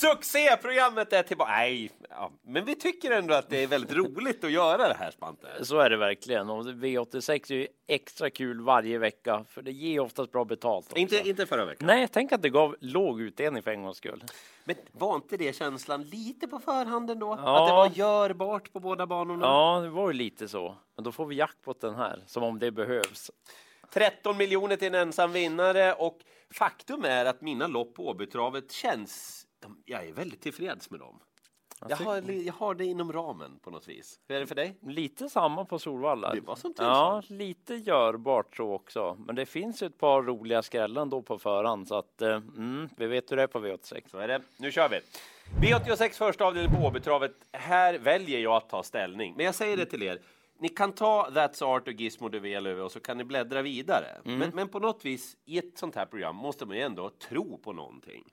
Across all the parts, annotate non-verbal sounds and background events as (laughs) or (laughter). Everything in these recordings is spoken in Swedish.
Succéprogrammet är tillbaka. Nej, ja, men vi tycker ändå att det är väldigt roligt att göra det här Spante. Så är det verkligen. Och V86 är ju extra kul varje vecka, för det ger oftast bra betalt. Också. Inte, inte förra veckan. Nej, tänk att det gav låg utdelning för en gångs skull. Men var inte det känslan lite på förhand ändå? Ja. Att det var görbart på båda banorna? Ja, det var ju lite så. Men då får vi jackpot den här, som om det behövs. 13 miljoner till en ensam vinnare och faktum är att mina lopp på Åbytravet känns... De, jag är väldigt tillfreds med dem. Jag har, jag har det inom ramen på något vis. Hur är det för dig? Lite samma på Solvalla. Det var som tusan. Ja, lite görbart så också. Men det finns ju ett par roliga skrällar ändå på förhand så att eh, mm, vi vet hur det är på V86. Så är det. Nu kör vi. V86 första avdelning på Åbytravet. Här väljer jag att ta ställning. Men jag säger det till er. Ni kan ta That's Art och Gizmo de Velöve och så kan ni bläddra vidare. Men, men på något vis i ett sånt här program måste man ju ändå tro på någonting.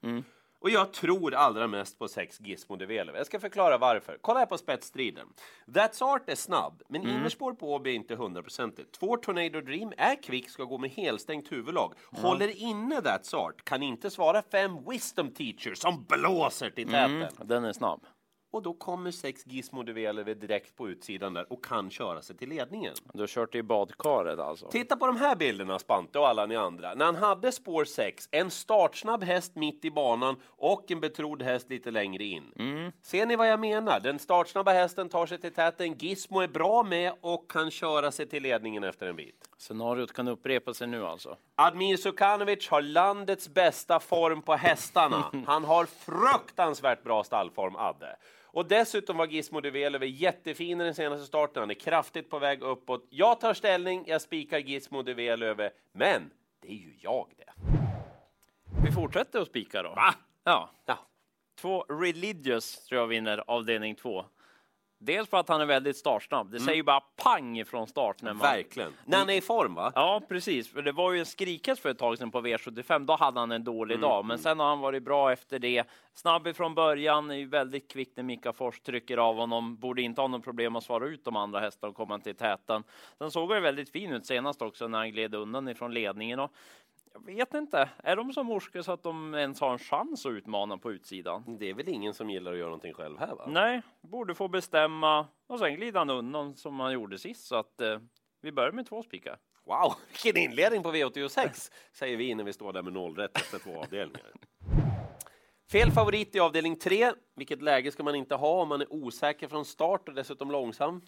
Och jag tror allra mest på sex Gizmo de Velöve. Jag ska förklara varför. Kolla här på spetsstriden. That's Art är snabb, men innerspår på Åby är inte hundraprocentigt. Två Tornado Dream är kvick, ska gå med helstängt huvudlag. Håller inne That's Art, kan inte svara fem Wisdom Teachers som blåser till täten. Mm, den är snabb. Och då kommer sex Gizmo de Velöve direkt på utsidan där och kan köra sig till ledningen. Du har kört i badkaret alltså. Titta på de här bilderna Spante och alla ni andra. När han hade spår 6, en startsnabb häst mitt i banan och en betrodd häst lite längre in. Ser ni vad jag menar? Den startsnabba hästen tar sig till täten, Gizmo är bra med och kan köra sig till ledningen efter en bit. Scenariot kan upprepa sig nu alltså. Admir Sukanovic har landets bästa form på hästarna. (laughs) Han har fruktansvärt bra stallform, Adde. Och dessutom var Gizmo de Velöve jättefin i den senaste starten. Han är kraftigt på väg uppåt. Jag tar ställning, jag spikar Gizmo de Velöve, men det är ju jag det. Vi fortsätter att spika då. Va? Ja. Ja. Två Religious tror jag vinner avdelning två. Dels för att han är väldigt startsnabb. Det säger ju bara pang ifrån start. När man... Verkligen. När han är i form, va? Ja, precis. För det var ju en skrikhäst för ett tag sedan på V75. Då hade han en dålig dag, men sen har han varit bra efter det. Snabb ifrån början, är ju väldigt kvick när Mika Fors trycker av honom. Borde inte ha någon problem att svara ut de andra hästarna och komma till täten. Sen såg han väldigt fin ut senast också när han gled undan ifrån ledningen. Och jag vet inte, är de så morska så att de ens har en chans att utmana på utsidan? Det är väl ingen som gillar att göra någonting själv här, va? Nej, borde få bestämma och sen glider han undan som han gjorde sist. Så att eh, vi börjar med två spikar. Wow, vilken inledning på V86, säger vi när vi står där med noll rätt efter två avdelningar. Fel favorit i avdelning 3. Vilket läge ska man inte ha om man är osäker från start och dessutom långsam?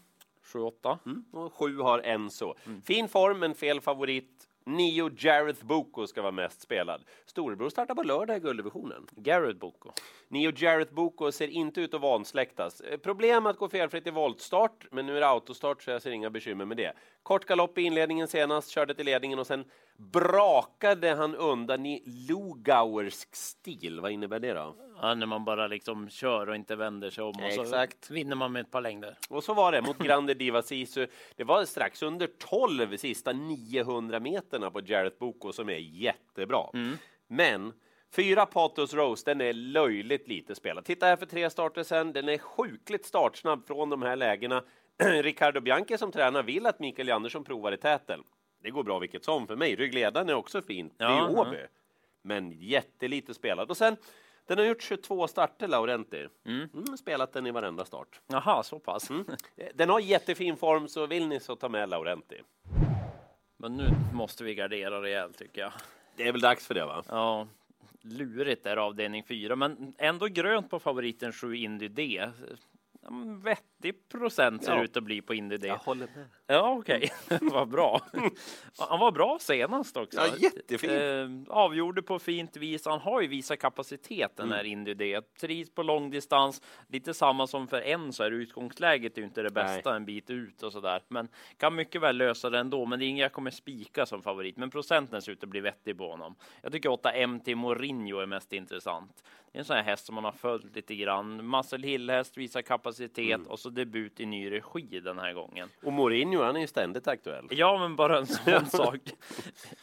7-8. Mm. Och sju har Enzo. Fin form, men fel favorit. Nio Jareth Boko ska vara mest spelad. Storebror startar på lördag i gulddivisionen. Garrett Boko. Nio Jareth Boko ser inte ut att vansläktas. Eh, Problem att gå felfritt i voltstart, men nu är det autostart så jag ser inga bekymmer med det. Kort galopp i inledningen senast, körde till ledningen och sen brakade han undan i Lugauersk stil. Vad innebär det då? Ja, när man bara liksom kör och inte vänder sig om och så Exakt. vinner man med ett par längder. Och så var det mot Grande Diva Sisu. Det var strax under 12 sista 900 meterna på Jareth Boko som är jättebra. Men fyra Patos Rose, den är löjligt lite spelad. Titta här för tre starter sen. Den är sjukligt startsnabb från de här lägena. (clears throat) Ricardo Bianchi som tränar vill att Mikael Andersson provar i täten. Det går bra vilket som för mig. Ryggledaren är också fint. Det är Ja, ju ja. Åby. Men jättelite spelad. Och sen, den har gjort 22 starter, Laurenti. Mm, spelat den i varenda start. Jaha, så pass. Eh, Den har jättefin form, så vill ni så ta med Laurenti. Men nu måste vi gardera rejält tycker jag. Det är väl dags för det, va? Ja, lurigt är avdelning 4, men ändå grönt på favoriten 7 Indy D. Men Vettig procent ser Ja. ut att bli på Indy D. håller med. Ja, okej. (laughs) Vad bra. Han var bra senast också. Ja, jättefin. Eh, avgjorde på fint vis. Han har ju visat kapacitet den Mm. här Indy D. Trivs på långdistans. Lite samma som för en så är utgångsläget är ju inte det bästa en bit ut och så där. Men kan mycket väl lösa det ändå. Men det är inget jag kommer spika som favorit. Men procenten ser ut att bli vettig på honom. Jag tycker 8 MT Mourinho är mest intressant. Det är en sån här häst som man har följt lite grann. Muscle Hill-häst, visar kapacitet Mm. och så debut i ny regi den här gången. Och Mourinho, han är ju ständigt aktuell. Ja, men bara en sån (laughs) sak.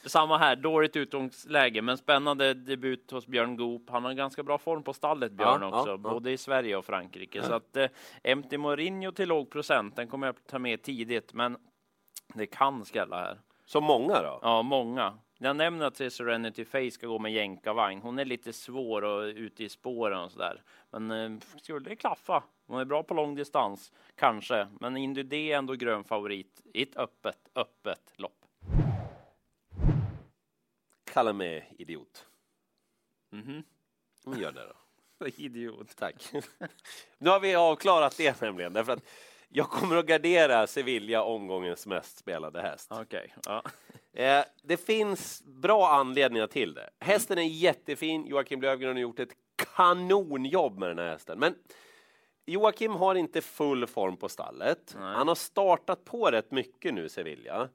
Samma här, dåligt utgångsläge, men spännande debut hos Björn Goop. Han har en ganska bra form på stallet, Björn, Ja, också, ja, ja. både i Sverige och Frankrike. Så att eh, MT Mourinho till låg procent, den kommer jag ta med tidigt, men det kan skälla här. Så många då? Ja, många. Jag nämner att Serenity Face ska gå med jänkarvagn. Hon är lite svår och ute i spåren och sådär. Men eh, skulle det klaffa? Hon är bra på lång distans, kanske. Men Indy D är ändå grön favorit i ett öppet, öppet lopp. Kalla mig idiot. Mhm. Mm, Gör det då. (laughs) Idiot. Tack. (laughs) nu har vi avklarat det nämligen, därför att jag kommer att gardera Sevilla omgångens mest spelade häst. Okej. Ja. Eh, det finns bra anledningar till det. Hästen är jättefin. Joakim Löfgren har gjort ett kanonjobb med den här hästen. Men Joakim har inte full form på stallet. Nej. Han har startat på rätt mycket nu, Sevilla.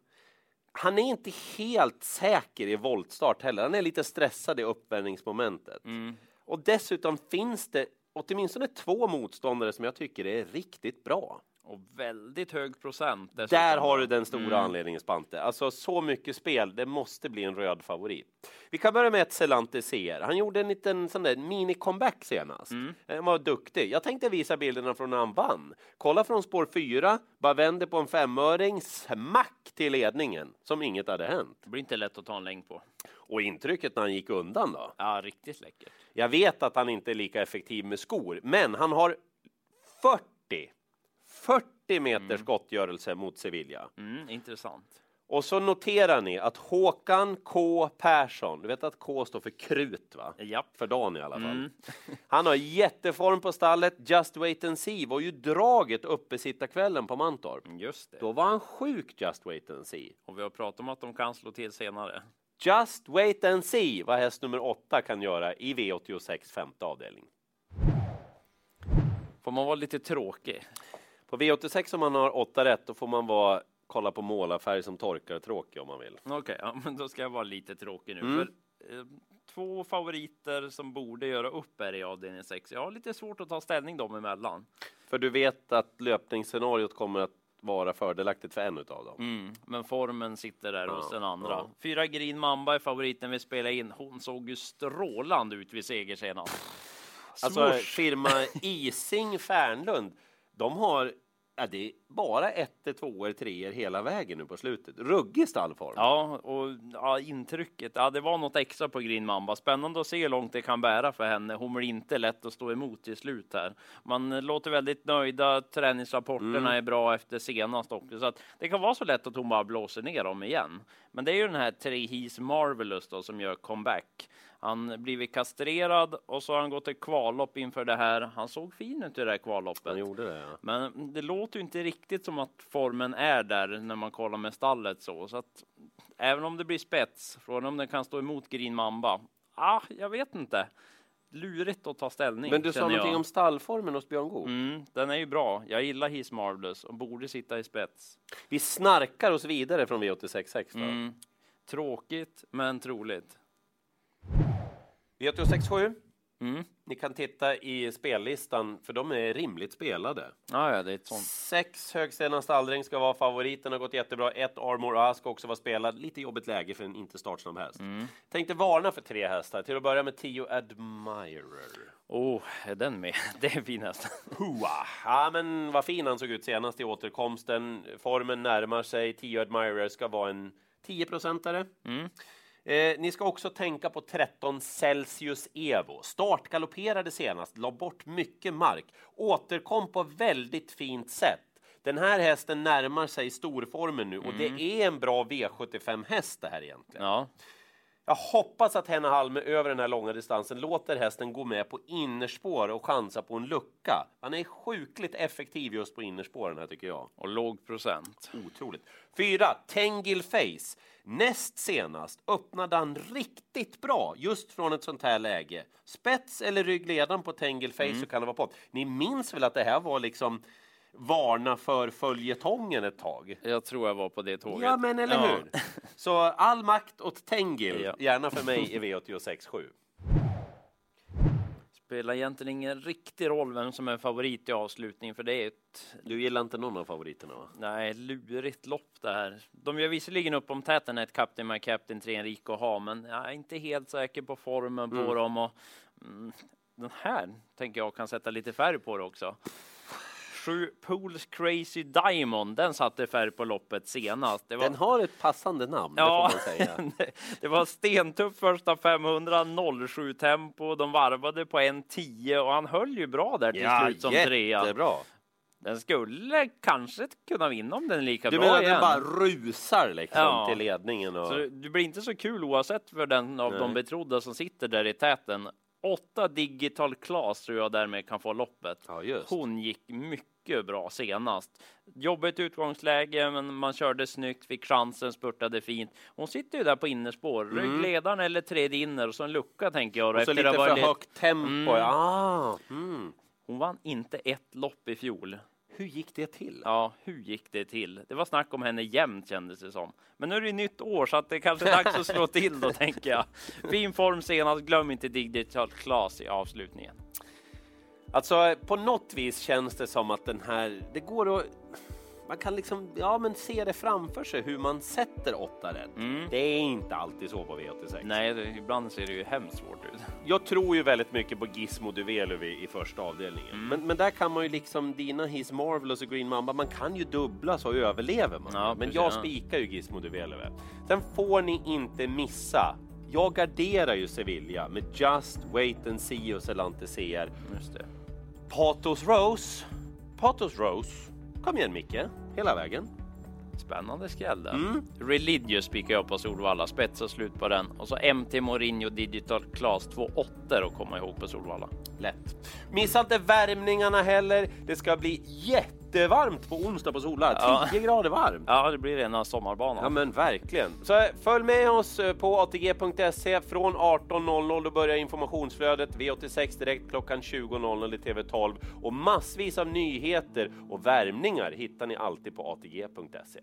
Han är inte helt säker i voltstart heller. Han är lite stressad i uppvärmningsmomentet. Mm. Och dessutom finns det åtminstone två motståndare som jag tycker är riktigt bra. Och väldigt hög procent. dessutom. Där har du den stora Mm. anledningen Spante. Alltså så mycket spel, det måste bli en röd favorit. Vi kan börja med ett Celante CR. Han gjorde en liten sån där mini-comeback senast. Mm. Han var duktig. Jag tänkte visa bilderna från när han vann. Kolla från spår 4, bara vänder på en femöring, smack till ledningen, som inget hade hänt. Det blir inte lätt att ta en längd på. Och intrycket när han gick undan då? Ja, riktigt läckert. Jag vet att han inte är lika effektiv med skor, men han har 40, 40 meters gottgörelse mot Sevilla. Mm, intressant. Och så noterar ni att Håkan K Persson, du vet att K står för krut va? Japp. För dagen i alla fall. Mm. (laughs) Han har jätteform på stallet. Just wait and see var ju draget uppe sitta kvällen på Mantorp. Just det. Då var han sjuk Just wait and see. Och vi har pratat om att de kan slå till senare. Just wait and see vad häst nummer åtta kan göra i V86 femte avdelning. Får man vara lite tråkig? På V86 om man har åtta rätt då får man vara kolla på målarfärg som torkar tråkig om man vill. Okej, ja, men då ska jag vara lite tråkig nu. Mm. För, eh, två favoriter som borde göra upp är i avdelning 6. Jag har lite svårt att ta ställning dem emellan. För du vet att löpningsscenariot kommer att vara fördelaktigt för en utav dem. Mm, men formen sitter där Ja, hos den andra. ja. Fyra Green Mamba är favoriten vi spelar in. Hon såg ju strålande ut vid seger senast. Alltså firma Ising Fernlund, de har ja, det är bara ettor, tvåor, treor hela vägen nu på slutet. Ruggig stallform. Ja, och ja, intrycket. Ja, det var något extra på Green Mamba. Spännande att se hur långt det kan bära för henne. Hon blir inte lätt att stå emot till slut här. Man låter väldigt nöjda. Träningsrapporterna Mm. är bra efter senast också, så att det kan vara så lätt att hon bara blåser ner dem igen. Men det är ju den här Trey He's Marvelous då som gör comeback. Han blivit kastrerad och så har han gått ett kvallopp inför det här. Han såg fin ut i det här kvalloppet. Han gjorde det, ja. Men det låter ju inte riktigt som att formen är där när man kollar med stallet så. så att, även om det blir spets, frågan om den kan stå emot Green Mamba. Ah, jag vet inte. Lurigt att ta ställning. Men du sa någonting jag. om stallformen hos Björn Goop. Mm, den är ju bra. Jag gillar He's Marvelous och borde sitta i spets. Vi snarkar oss vidare från V86.6 då. Mm, tråkigt, men troligt. V86.7. Mm. Ni kan titta i spellistan, för de är rimligt spelade. Ah, ja, det är ett sånt. Sex Högstena Stallring ska vara favoriten, har gått jättebra. Ett Armor A ska också vara spelad. Lite jobbigt läge för en inte startsnabb häst. Mm. Tänkte varna för tre hästar. Till att börja med 10 Admirer. Oh, är den med? (laughs) Det är finast. Hua. Ja, men vad fin han såg ut senast i återkomsten. Formen närmar sig. 10 Admirer ska vara en 10-procentare. Mm. Eh, ni ska också tänka på 13 Celsius Evo. Startgalopperade senast, la bort mycket mark, återkom på väldigt fint sätt. Den här hästen närmar sig storformen nu och det är en bra V75 häst det här egentligen. Ja, Jag hoppas att Henna Halme över den här långa distansen låter hästen gå med på innerspår och chansa på en lucka. Han är sjukligt effektiv just på innerspåren här tycker jag. och låg procent. Otroligt. Fyra, Tengil Face. Näst senast öppnade han riktigt bra just från ett sånt här läge. Spets eller ryggledaren på Tengil Face så kan det vara på. Ni minns väl att det här var liksom varna för följetongen ett tag? Jag tror jag var på det tåget. Ja, men eller Ja. hur? (laughs) Så all makt åt Tengil, Ja. gärna för mig i V86.7. Spelar egentligen ingen riktig roll vem som är favorit i avslutningen, för det är ett Du gillar inte någon av favoriterna va? nej, lurigt lopp det här. De gör visserligen upp om täten ett Captain My Captain, tre Enrico ha, men jag är inte helt säker på formen på Mm. dem och mm, den här tänker jag kan sätta lite färg på det också. Sju Pools Crazy Diamond, den satte färg på loppet senast. Var... Den har ett passande namn, ja, (laughs) det det var stentuff första 500, 07 tempo. De varvade på 1.10 och han höll ju bra där till ja, slut som trea. Jättebra. Den skulle kanske kunna vinna om den är lika du bra menar igen. den bara rusar liksom Ja. till ledningen? Och... Så det blir inte så kul oavsett för den av Nej. de betrodda som sitter där i täten. Åtta digital class tror jag därmed kan få loppet. Ja, just. Hon gick mycket bra senast. Jobbigt utgångsläge, men man körde snyggt, fick chansen, spurtade fint. Hon sitter ju där på innerspår, ryggledaren eller tredje inner och så en lucka tänker jag. Mm. Och så lite för högt tempo. Mm. Ah, mm. Hon vann inte ett lopp i fjol. Hur gick det till? Ja, hur gick det till? Det var snack om henne jämt kändes det som. Men nu är det nytt år så att det kanske är dags att slå (laughs) till då tänker jag. Fin form senast, glöm inte digital class i avslutningen. Alltså, på något vis känns det som att den här, det går att, man kan liksom, ja men se det framför sig hur man sätter åtta rätt. Mm. Det är inte alltid så på V86. Nej, det, ibland ser det ju hemskt svårt ut. Jag tror ju väldigt mycket på Gizmo Duvelovi i första avdelningen. Mm. Men, men där kan man ju liksom, dina His Marvelous och Green Mamba, man kan ju dubbla så överlever man. Ja, men precis, jag ja. spikar ju Gizmo Duvelovi. Sen får ni inte missa, jag garderar ju Sevilla med Just Wait and See och Celante CR. Just det. Patos Rose. Patos Rose. Kom igen Micke, hela vägen. Spännande skräll där. Mm. Religious spikar jag på Solvalla, spets och slut på den. Och så MT Mourinho Digital Class, två åttor att komma ihåg på Solvalla. Lätt. Missa inte värmningarna heller. Det ska bli jättevarmt på onsdag på. Ja. 10 grader varmt. Ja, det blir rena sommarbanan. Ja men verkligen. Så eh, följ med oss eh, på atg.se från 18.00. Då börjar informationsflödet V86 direkt klockan 20.00 i TV12 och massvis av nyheter och värmningar hittar ni alltid på atg.se.